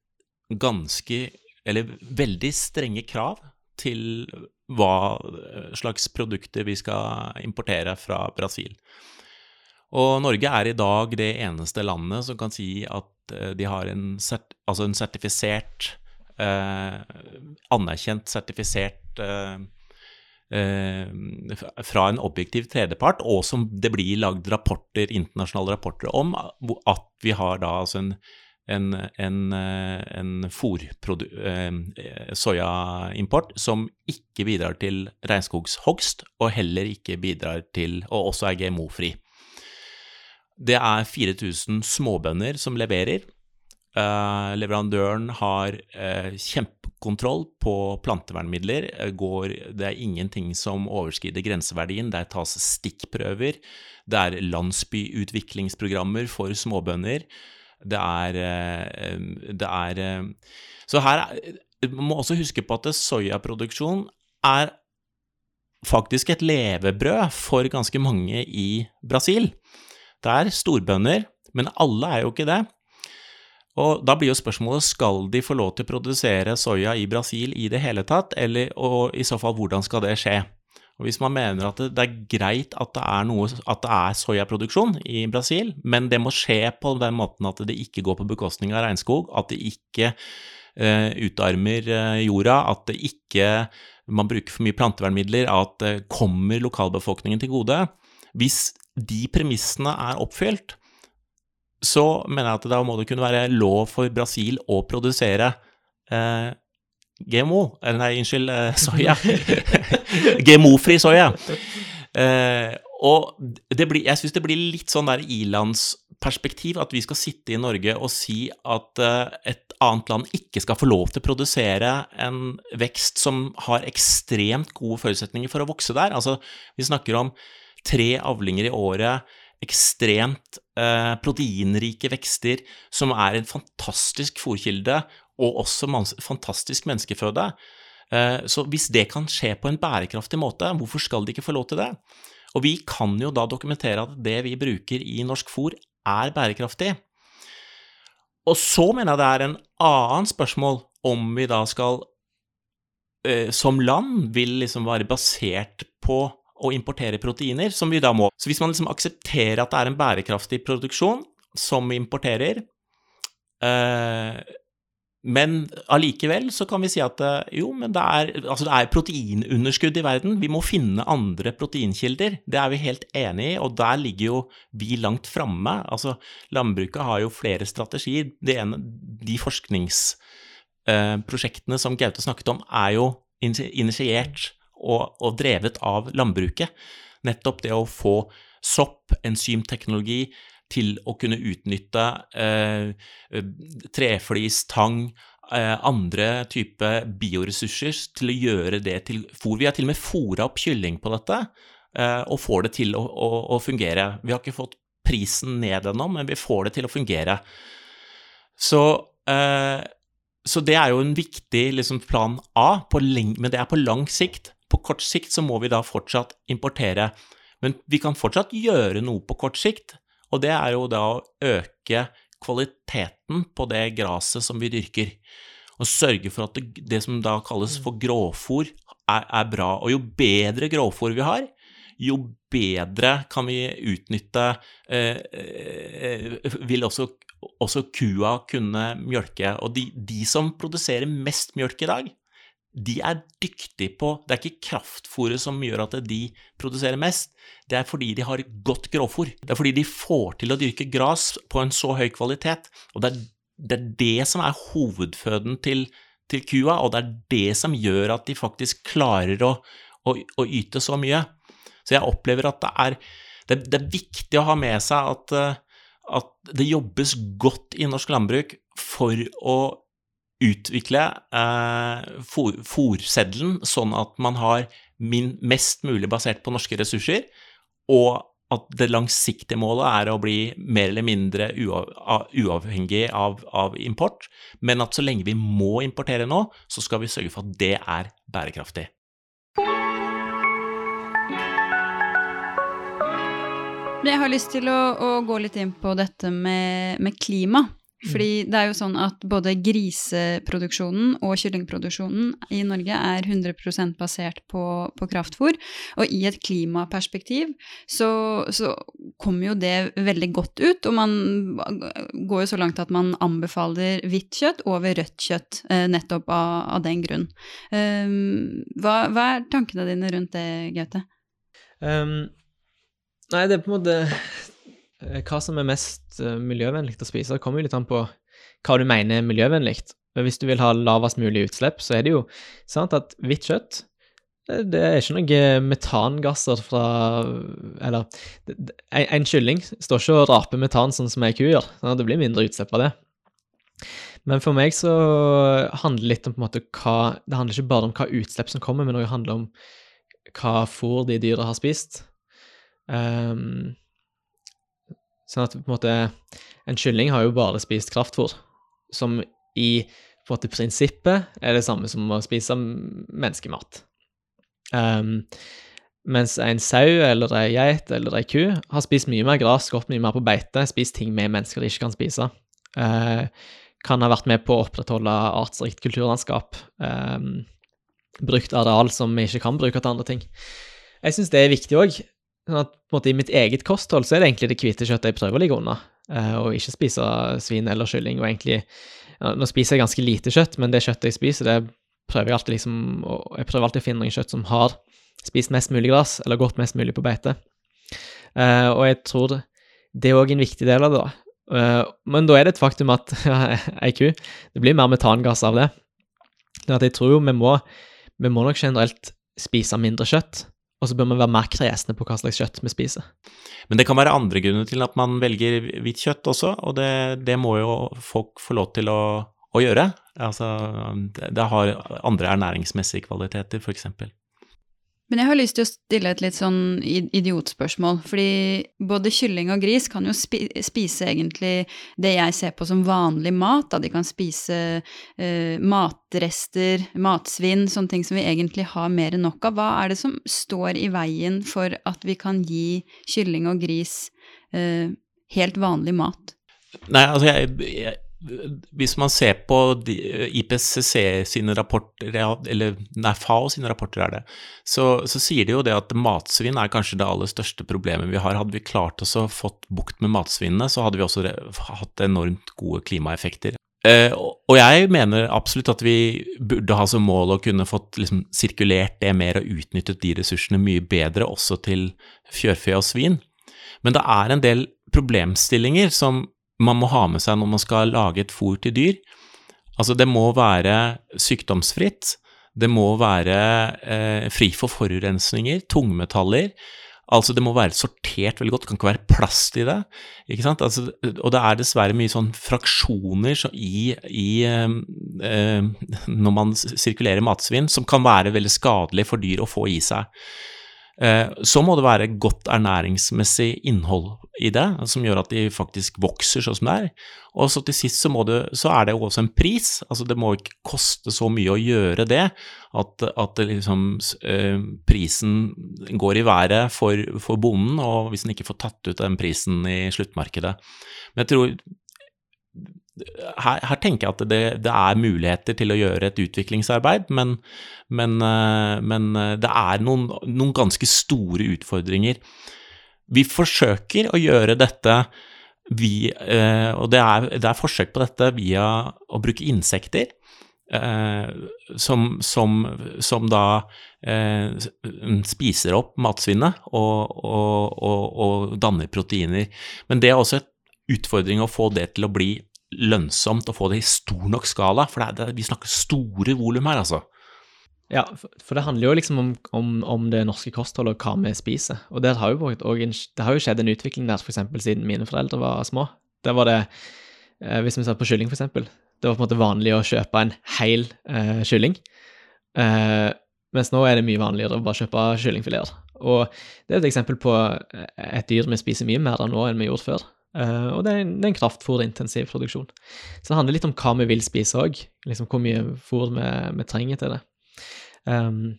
ganske, eller veldig strenge krav til hva slags produkter vi skal importere fra Brasil. Og Norge er i dag det eneste landet som kan si at eh, de har en, sert, altså en sertifisert, eh, anerkjent sertifisert eh, fra en objektiv tredjepart, og som det blir lagd rapporter, internasjonale rapporter om, at vi har da altså en en, en, eh, en eh, soyaimport som ikke bidrar til regnskogshogst, og heller ikke bidrar til, og også er GMO-fri. Det er 4000 småbønder som leverer. Leverandøren har kjempe kontroll på plantevernmidler. Eh, går, det er ingenting som overskrider grenseverdien. Der tas stikkprøver. Det er landsbyutviklingsprogrammer for småbønder. Det er, eh, det er eh, Så her Man må også huske på at soyaproduksjon er faktisk et levebrød for ganske mange i Brasil. Det er storbønder, men alle er jo ikke det. Og da blir jo spørsmålet skal de få lov til å produsere soya i Brasil i det hele tatt, eller, og i så fall hvordan skal det skje? Og Hvis man mener at det, er greit at det er, noe, at det er soyaproduksjon i Brasil, men det må skje på den måten at det ikke går på bekostning av regnskog, at det ikke eh, utarmer uh, jorda, at det ikke man bruker for mye plantevernmidler, at det kommer lokalbefolkningen til gode Hvis de premissene er oppfylt, så mener jeg at da må det kunne være lov for Brasil å produsere eh, GMO Eller nei, unnskyld, eh, soya. GMO-fri soya. Eh, og blir, jeg syns det blir litt sånn der ilandsperspektiv at vi skal sitte i Norge og si at uh, et annet land ikke skal få lov til å produsere en vekst som har ekstremt gode forutsetninger for å vokse der. Altså, vi snakker om tre avlinger i året, ekstremt eh, proteinrike vekster, som er en fantastisk fòrkilde, og også fantastisk menneskeføde. Eh, så hvis det kan skje på en bærekraftig måte, hvorfor skal de ikke få lov til det? Og vi kan jo da dokumentere at det vi bruker i norsk fôr, er bærekraftig. Og så mener jeg det er en annen spørsmål om vi da skal eh, som land vil liksom være basert på å importere proteiner, som vi da må. Så hvis man liksom aksepterer at det er en bærekraftig produksjon som vi importerer, eh, men allikevel så kan vi si at eh, jo, men det er, altså det er proteinunderskudd i verden. Vi må finne andre proteinkilder. Det er vi helt enig i, og der ligger jo vi langt framme. Altså, landbruket har jo flere strategier. Ene, de forskningsprosjektene eh, som Gaute snakket om, er jo initiert og, og drevet av landbruket. Nettopp det å få sopp, enzymteknologi, til å kunne utnytte eh, treflis, tang, eh, andre type bioressurser til å gjøre det til fôr. Vi har til og med fôra opp kylling på dette eh, og får det til å, å, å, fungere. Vi har ikke fått prisen ned ennå, men vi får det til å fungere. Så eh, så det er jo en viktig liksom, plan A, men det er på lang sikt. På kort sikt så må vi da fortsatt importere. Men vi kan fortsatt gjøre noe på kort sikt, og det er jo da å øke kvaliteten på det graset som vi dyrker. Og sørge for at det, det som da kalles for grovfòr, er, er, bra. Og jo bedre grovfòr vi har, jo bedre kan vi utnytte eh, eh, Vil også, også, kua kunne mjølke. Og de, de som produserer mest mjølk i dag, de er dyktige på Det er ikke kraftfôret som gjør at de produserer mest, det er fordi de har godt grovfôr. Det er fordi de får til å dyrke gras på en så høy kvalitet, og det er det, er det som er hovedføden til, til, kua, og det er det som gjør at de faktisk klarer å, å, å yte så mye. Så jeg opplever at det er, det, det er viktig å ha med seg at, at det jobbes godt i norsk landbruk for å utvikle eh, fòrseddelen sånn at man har min, mest mulig basert på norske ressurser, og at det langsiktige målet er å bli mer eller mindre uavhengig av, av, import, men at så lenge vi må importere nå, så skal vi sørge for at det er bærekraftig. Jeg har lyst til å, å gå litt inn på dette med, med klima. Mm. Fordi det er jo sånn at både griseproduksjonen og kyllingproduksjonen i Norge er 100 basert på, på kraftfôr. Og i et klimaperspektiv så, så kommer jo det veldig godt ut. Og man går jo så langt at man anbefaler hvitt kjøtt over rødt kjøtt eh, nettopp av, av, den grunn. Um, hva, hva, er tankene dine rundt det, Gaute? Um, nei, det er på en måte Eh, hva som er mest eh, miljøvennlig å spise, det kommer jo litt an på hva du mener er miljøvennlig. Hvis du vil ha lavest mulig utslipp, så er det jo sant at hvitt kjøtt det er ikke noen metangasser fra Eller en, kylling står ikke og raper metan sånn som ei ku gjør. Det blir mindre utslipp av det. Men for meg så handler det litt om på en måte hva Det handler ikke bare om hva utslipp som kommer, men det handler om hva fôr de dyra har spist. Um, Sånn at på en måte En kylling har jo bare spist kraftfôr, som i på en måte prinsippet er det samme som å spise menneskemat. Um, mens en sau eller ei geit eller ei ku har spist mye mer gress, gått mye mer på beite, spist ting vi mennesker ikke kan spise. Uh, kan ha vært med på å opprettholde artsrikt kulturlandskap. Um, brukt areal som vi ikke kan bruke til andre ting. Jeg syns det er viktig òg, Sånn at på en måte, I mitt eget kosthold så er det egentlig det hvite kjøttet jeg prøver å ligge unna, uh, og ikke spise svin eller kylling. og egentlig, Nå spiser jeg ganske lite kjøtt, men det kjøttet jeg spiser, det prøver jeg alltid liksom, jeg prøver alltid å finne noen kjøtt som har spist mest mulig gress, eller gått mest mulig på beite. Uh, og jeg tror det er òg en viktig del av det. da. Uh, men da er det et faktum at ei ku Det blir mer metangass av det. Så at jeg tror vi må, vi må nok generelt spise mindre kjøtt. Og så bør vi være mer kresne på hva slags kjøtt vi spiser. Men det kan være andre grunner til at man velger hvitt kjøtt også, og det, det må jo folk få lov til å, å gjøre. Altså, det har andre ernæringsmessige kvaliteter, f.eks. Men jeg har lyst til å stille et litt sånn idiotspørsmål. Fordi både kylling og gris kan jo spise egentlig det jeg ser på som vanlig mat. Da. De kan spise uh, matrester, matsvinn, sånne ting som vi egentlig har mer enn nok av. Hva er det som står i veien for at vi kan gi kylling og gris uh, helt vanlig mat? Nei, altså jeg, jeg hvis man ser på IPCC sine rapporter, eller nei, FAO sine rapporter er det, så, så, sier de jo det at matsvinn er kanskje det aller største problemet vi har. Hadde vi klart oss å fått bukt med matsvinnene, så hadde vi også hatt enormt gode klimaeffekter. Eh, og jeg mener absolutt at vi burde ha som mål å kunne fått liksom, sirkulert det mer og utnyttet de ressursene mye bedre, også til fjørfe og svin. Men det er en del problemstillinger som man må ha med seg når man skal lage et fôr til dyr. Altså, det må være sykdomsfritt, det må være eh, fri for forurensninger, tungmetaller. Altså, det må være sortert veldig godt, det kan ikke være plast i det. ikke sant? Altså, og det er dessverre mye sånn fraksjoner så i, i eh, eh, Når man sirkulerer matsvinn, som kan være veldig skadelig for dyr å få i seg. Eh, så må det være godt ernæringsmessig innhold i det, som gjør at de faktisk vokser sånn som det er. Og så til sist så, det, så er det jo også en pris. Altså det må ikke koste så mye å gjøre det at, at liksom, eh, prisen går i været for, for bonden, og hvis en ikke får tatt ut den prisen i sluttmarkedet. Men jeg tror her, her, tenker jeg at det, det, er muligheter til å gjøre et utviklingsarbeid, men, men, eh, men eh, det er noen, noen, ganske store utfordringer. Vi forsøker å gjøre dette vi, eh, og det er, det er, forsøk på dette via å bruke insekter. som, som, som, da spiser opp matsvinnet og, og, og, og danner proteiner. Men det er også en utfordring å få det til å bli lønnsomt å få det i stor nok skala, for det er, det, vi snakker store volum her, altså. Ja, for det handler jo liksom om, om, om det norske kostholdet og hva vi spiser. Og det har jo, det har jo skjedd en utvikling der f.eks. siden mine foreldre var små. Der var det, eh, hvis vi ser på kylling f.eks., det var på en måte vanlig å kjøpe en hel eh, kylling. Eh, mens nå er det mye vanligere å bare kjøpe kyllingfileter. Og det er et eksempel på et dyr vi spiser mye mer av nå enn vi gjorde før. Uh, og det er en, det er en kraftfôrintensiv produksjon. Så det handler litt om hva vi vil spise òg, liksom hvor mye fôr vi, vi, trenger til det. Um,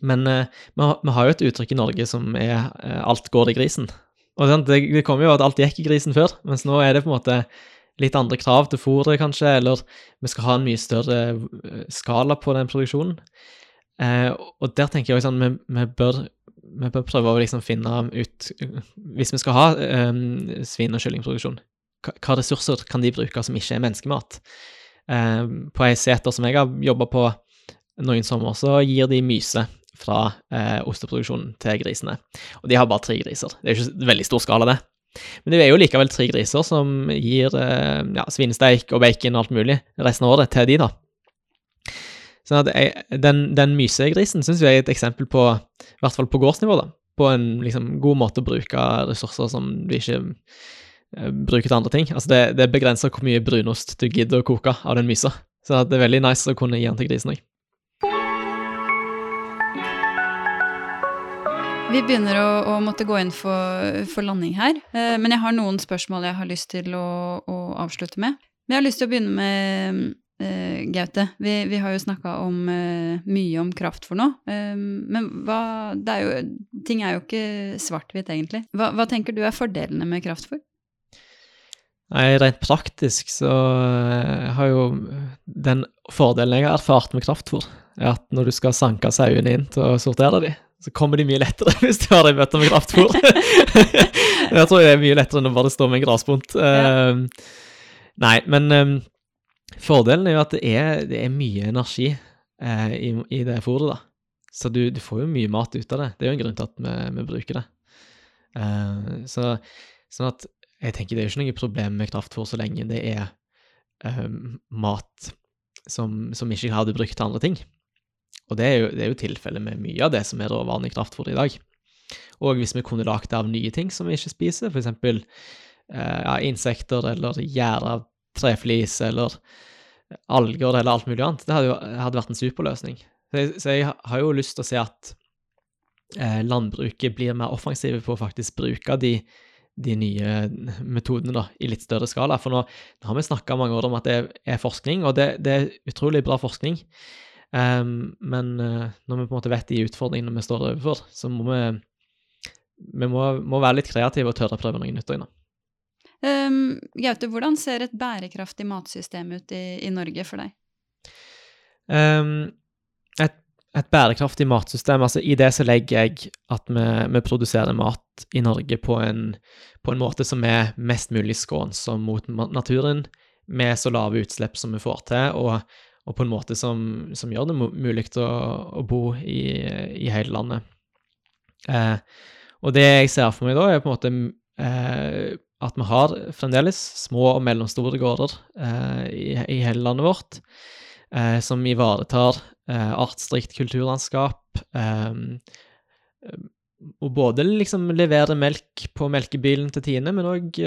men uh, vi, har, vi, har, jo et uttrykk i Norge som er uh, 'alt går i grisen'. Og det, det kommer jo at alt gikk i grisen før, mens nå er det på en måte litt andre krav til fôret, kanskje, eller vi skal ha en mye større skala på den produksjonen. og der tenker jeg også sånn, vi, vi bør vi bør prøve å liksom finne ut Hvis vi skal ha um, svin- og kyllingproduksjon, hva ressurser kan de bruke som ikke er menneskemat? Um, på ei seter som jeg har jobba på noen sommer, så gir de myse fra uh, osteproduksjonen til grisene. Og de har bare tre griser. Det er ikke veldig stor skala, det. Men det er jo likevel tre griser som gir uh, ja, svinesteik og bacon og alt mulig resten av året til de, da. Sånn jeg, den, den mysegrisen syns jeg er et eksempel på, i hvert fall på gårdsnivå, da, på en liksom, god måte å bruke ressurser som du ikke uh, bruker til andre ting. Altså det, det begrenser hvor mye brunost du gidder å koke av den mysa. Så det er veldig nice å kunne gi den til grisen òg. Vi begynner å, å, måtte gå inn for, for landing her, uh, men jeg har noen spørsmål jeg har lyst til å, å avslutte med. Men jeg har lyst til å begynne med Uh, Gaute, vi, vi, har jo snakka om uh, mye om kraftfôr nå. Uh, men hva, er jo, ting er jo ikke svart-hvitt, egentlig. Hva, hva, tenker du er fordelene med kraftfôr? Nei, Rent praktisk så har jo den fordelen jeg har erfart med kraftfôr, er at når du skal sanke sauene inn til å sortere dem, så kommer de mye lettere hvis du har ei bøtte med kraftfôr. jeg tror det er mye lettere enn å bare stå med en grasbunt. Ja. Nei, men Fordelen er jo at det er, det er mye energi eh, i, i, det fôret, da. Så du, du, får jo mye mat ut av det. Det er jo en grunn til at vi, vi bruker det. Eh, så, sånn at jeg tenker det er jo ikke noe problem med kraftfôr så lenge det er eh, mat som, som, ikke hadde brukt til andre ting. Og det er jo, det jo tilfellet med mye av det som er råvaren i kraftfôr i dag. Og hvis vi kunne lagd det av nye ting som vi ikke spiser, f.eks. Eh, ja, insekter eller gjære av treflis eller alger eller alt mulig annet. Det hadde jo hadde vært en superløsning. Så jeg, så jeg, har jo lyst til å se at eh, landbruket blir mer offensive på å faktisk bruke de, de nye metodene da, i litt større skala. For nå, nå har vi snakka mange år om at det er forskning, og det, det er utrolig bra forskning. Um, men uh, når vi på en måte vet de utfordringene vi står overfor, så må vi, vi må, må være litt kreative og tørre å prøve noe nytt òg. Um, Gaute, hvordan ser et bærekraftig matsystem ut i, i Norge for deg? Um, et, et, bærekraftig matsystem, altså i det så legger jeg at vi, vi produserer mat i Norge på en, på en, måte som er mest mulig skånsom mot naturen, med så lave utslipp som vi får til, og, og på en måte som, som gjør det mulig å, å bo i, i, hele landet. Uh, og det jeg ser for meg da, er på en måte eh, at vi har fremdeles små og mellomstore gårder eh, i, i, hele landet vårt, eh, som ivaretar eh, artsrikt kulturlandskap. Eh, og både liksom levere melk på melkebilen til Tine, men òg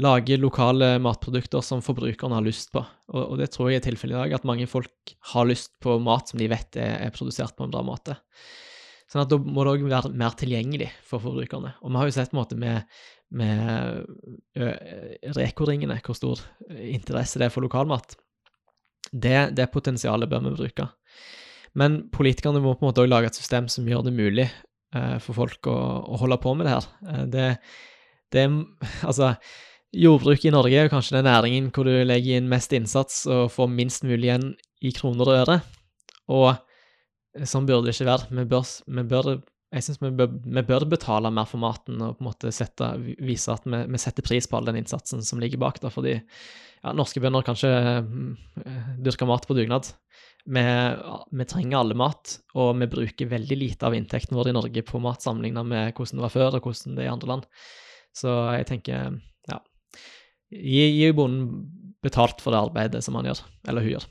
lage lokale matprodukter som forbrukerne har lyst på. Og, og det tror jeg er tilfellet i dag, at mange folk har lyst på mat som de vet er, er produsert på en bra måte. Sånn at da må det òg være mer tilgjengelig for forbrukerne. Og vi har jo sett på en måte med, med Reko-ringene hvor stor interesse det er for lokalmat. Det, det potensialet bør vi bruke. Men politikerne må på en måte òg lage et system som gjør det mulig eh, for folk å, å, holde på med det her. Eh, det, det Altså, jordbruk i Norge er kanskje den næringen hvor du legger inn mest innsats og får minst mulig igjen i kroner og øre. Og Sånn burde det ikke være. Vi bør, vi bør jeg syns vi, vi, bør betale mer for maten og på en måte sette, vise at vi, vi, setter pris på all den innsatsen som ligger bak. Da, fordi ja, norske bønder kan ikke uh, dyrke mat på dugnad. Vi, vi, trenger alle mat, og vi bruker veldig lite av inntekten vår i Norge på mat sammenlignet med hvordan det var før, og hvordan det er i andre land. Så jeg tenker, ja Gi, gi bonden betalt for det arbeidet som han gjør, eller hun gjør.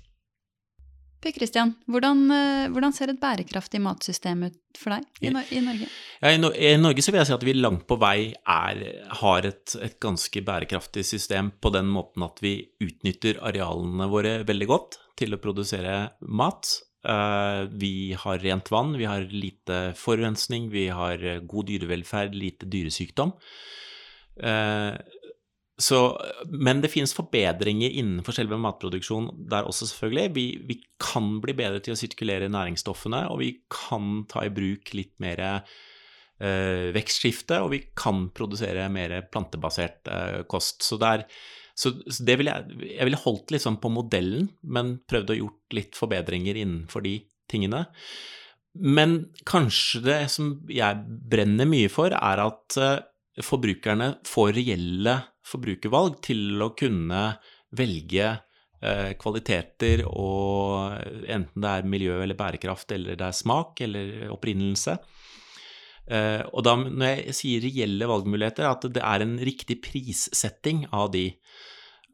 Per Christian, hvordan, eh, hvordan, ser et bærekraftig matsystem ut for deg i, i Norge? Ja, i, no i, Norge så vil jeg si at vi langt på vei er, har et, et, ganske bærekraftig system på den måten at vi utnytter arealene våre veldig godt til å produsere mat. Uh, vi har rent vann, vi har lite forurensning, vi har god dyrevelferd, lite dyresykdom. Så, men det finnes forbedringer innenfor selve matproduksjonen der også, selvfølgelig. Vi, vi, kan bli bedre til å sirkulere næringsstoffene, og vi kan ta i bruk litt mer eh, vekstskifte, og vi kan produsere mer plantebasert eh, kost. Så, der, så, så det ville jeg, jeg ville holdt liksom på modellen, men prøvd å gjort litt forbedringer innenfor de tingene. Men kanskje det som jeg brenner mye for, er at eh, forbrukerne får reelle forbrukervalg til å kunne velge eh, kvaliteter og enten det er miljø eller bærekraft eller det er smak eller opprinnelse. Eh, og da når jeg sier reelle valgmuligheter, at det er en riktig prissetting av de.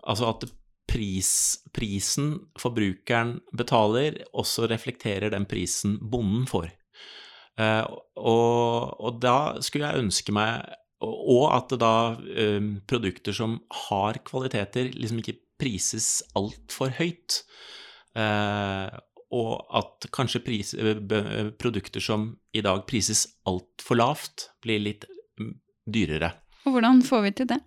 Altså at pris, prisen forbrukeren betaler, også reflekterer den prisen bonden får. Eh, og, og da skulle jeg ønske meg og at da eh, produkter som har kvaliteter, liksom ikke prises altfor høyt. Eh, og at kanskje pris, eh, produkter som i dag prises altfor lavt, blir litt mm, dyrere. Og hvordan får vi til det?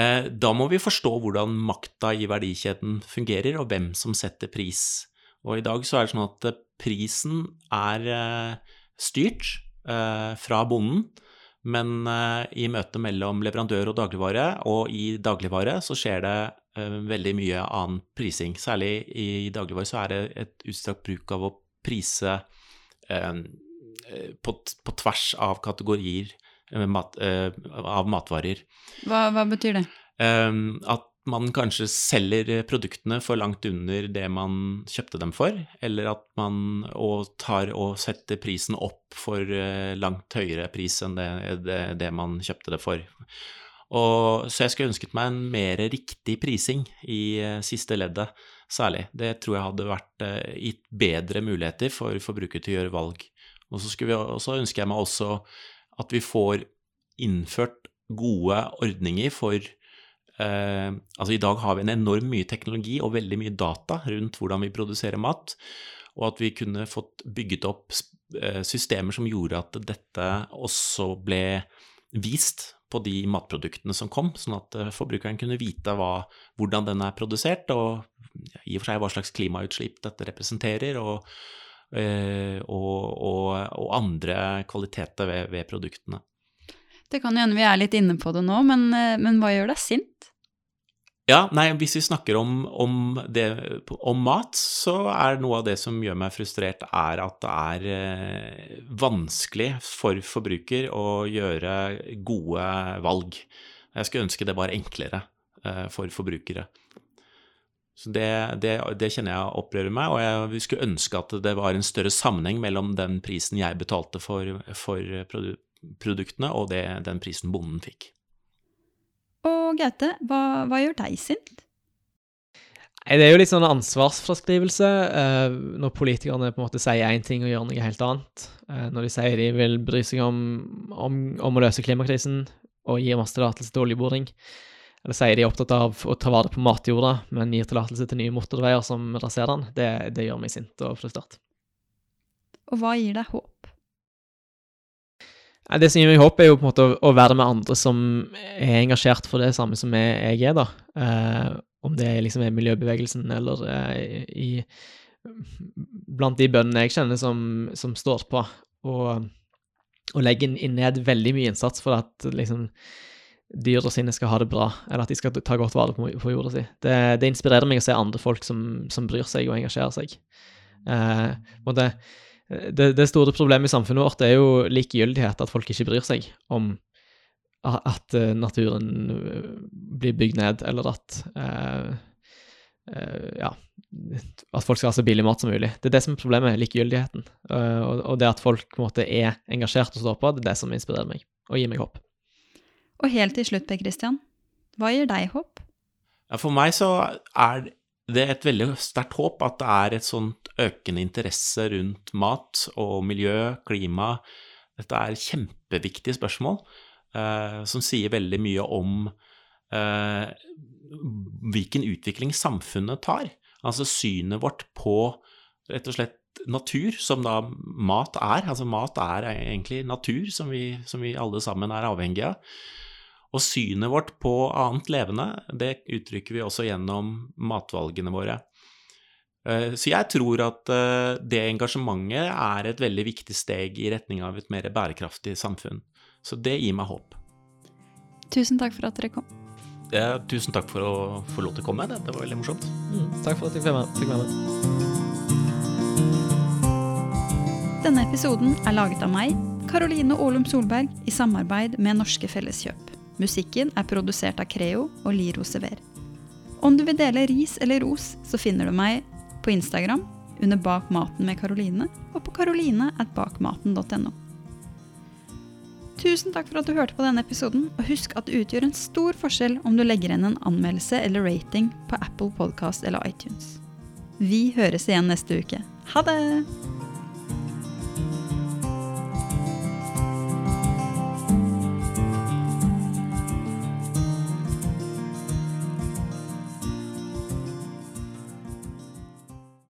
Da må vi forstå hvordan makta i verdikjeden fungerer, og hvem som setter pris. Og i dag så er det sånn at prisen er styrt fra bonden. Men uh, i møtet mellom leverandør og dagligvare, og i dagligvare, så skjer det uh, veldig mye annen prising. Særlig i dagligvare så er det et utstrakt bruk av å prise uh, på, på, tvers av kategorier mat, av matvarer. Hva, hva betyr det? at man kanskje selger produktene for langt under det man kjøpte dem for, eller at man tar og setter prisen opp for eh, langt høyere pris enn det, det, det man kjøpte det for. Og, så jeg skulle ønsket meg en mer riktig prising i eh, siste leddet, særlig. Det tror jeg hadde vært uh, gitt bedre muligheter for forbruker til å gjøre valg. Og så vi, og så ønsker jeg meg også at vi får innført gode ordninger for Eh, altså I dag har vi en enorm mye teknologi og veldig mye data rundt hvordan vi produserer mat, og at vi kunne fått bygget opp eh, systemer som gjorde at dette også ble vist på de matproduktene som kom, sånn at eh, forbrukeren kunne vite hva, hvordan den er produsert, og i og for seg hva slags klimautslipp dette representerer, og, og, og, og andre kvaliteter ved, ved produktene. Det kan hende vi er litt inne på det nå, men, eh, men hva gjør deg sint? Ja, nei, hvis vi snakker om, om, det, om mat, så er noe av det som gjør meg frustrert, er at det er eh, vanskelig for forbruker å gjøre gode valg. Jeg skulle ønske det var enklere eh, for forbrukere. Så det, det, det, kjenner jeg opprører meg, og jeg skulle ønske at det var en større sammenheng mellom den prisen jeg betalte for, for produktene, og det, den prisen bonden fikk. Og Gaute, hva, hva gjør deg sint? Det er jo litt sånn ansvarsfraskrivelse eh, når politikerne på en måte sier én ting og gjør noe helt annet. Eh, når de sier de vil bry seg om, om, om å løse klimakrisen og gir masse tillatelse til oljeboring. Eller sier de er opptatt av å ta vare på matjorda, men gir tillatelse til nye motorveier som raserer den. Det, det gjør meg sint og frustrert. Og hva gir deg håp? Det som gir meg håp, er jo på en måte å være med andre som er engasjert for det samme som jeg er, da. Eh, om det liksom er miljøbevegelsen eller eh, i Blant de bøndene jeg kjenner som, som står på, og, og legger ned veldig mye innsats for at liksom dyra sine skal ha det bra, eller at de skal ta godt vare på, på jorda si. Det, det, inspirerer meg å se andre folk som, som bryr seg og engasjerer seg. Eh, og det, det, det, store problemet i samfunnet vårt er jo likegyldighet, at folk ikke bryr seg om at uh, naturen eh, blir bygd ned, eller at uh, uh, ja, at folk skal ha så billig mat som mulig. Det er det som er problemet, likegyldigheten. Og, og, det at folk på en måte er engasjert og står på, det er det som inspirerer meg og gir meg håp. Og helt til slutt, Per Christian, hva gir deg håp? Ja, for meg så er det er et veldig sterkt håp at det er et sånt økende interesse rundt mat og miljø, klima. Dette er kjempeviktige spørsmål eh, som sier veldig mye om eh, hvilken utvikling samfunnet tar. Altså synet vårt på rett og slett natur, som da mat er. Altså mat er egentlig natur som vi, som vi alle sammen er avhengige av. Og synet vårt på annet levende, det uttrykker vi også gjennom matvalgene våre. Eh, så jeg tror at eh, det engasjementet er et veldig viktig steg i retning av et mer bærekraftig samfunn. Så det gir meg håp. Tusen takk for at dere kom. Ja, tusen takk for å få lov til å komme. Det var veldig morsomt. Mm, takk for at jeg fikk være med. Denne episoden er laget av meg, Karoline Aalum Solberg, i samarbeid med Norske Felleskjøp. Musikken er produsert av Creo og Liro Sever. Om du vil dele ris eller ros, så finner du meg på Instagram under Bak maten med Karoline og på karoline.bakmaten.no. Tusen takk for at du hørte på denne episoden, og husk at det utgjør en stor forskjell om du legger igjen en anmeldelse eller rating på Apple Podcast eller iTunes. Vi høres igjen neste uke. Ha det!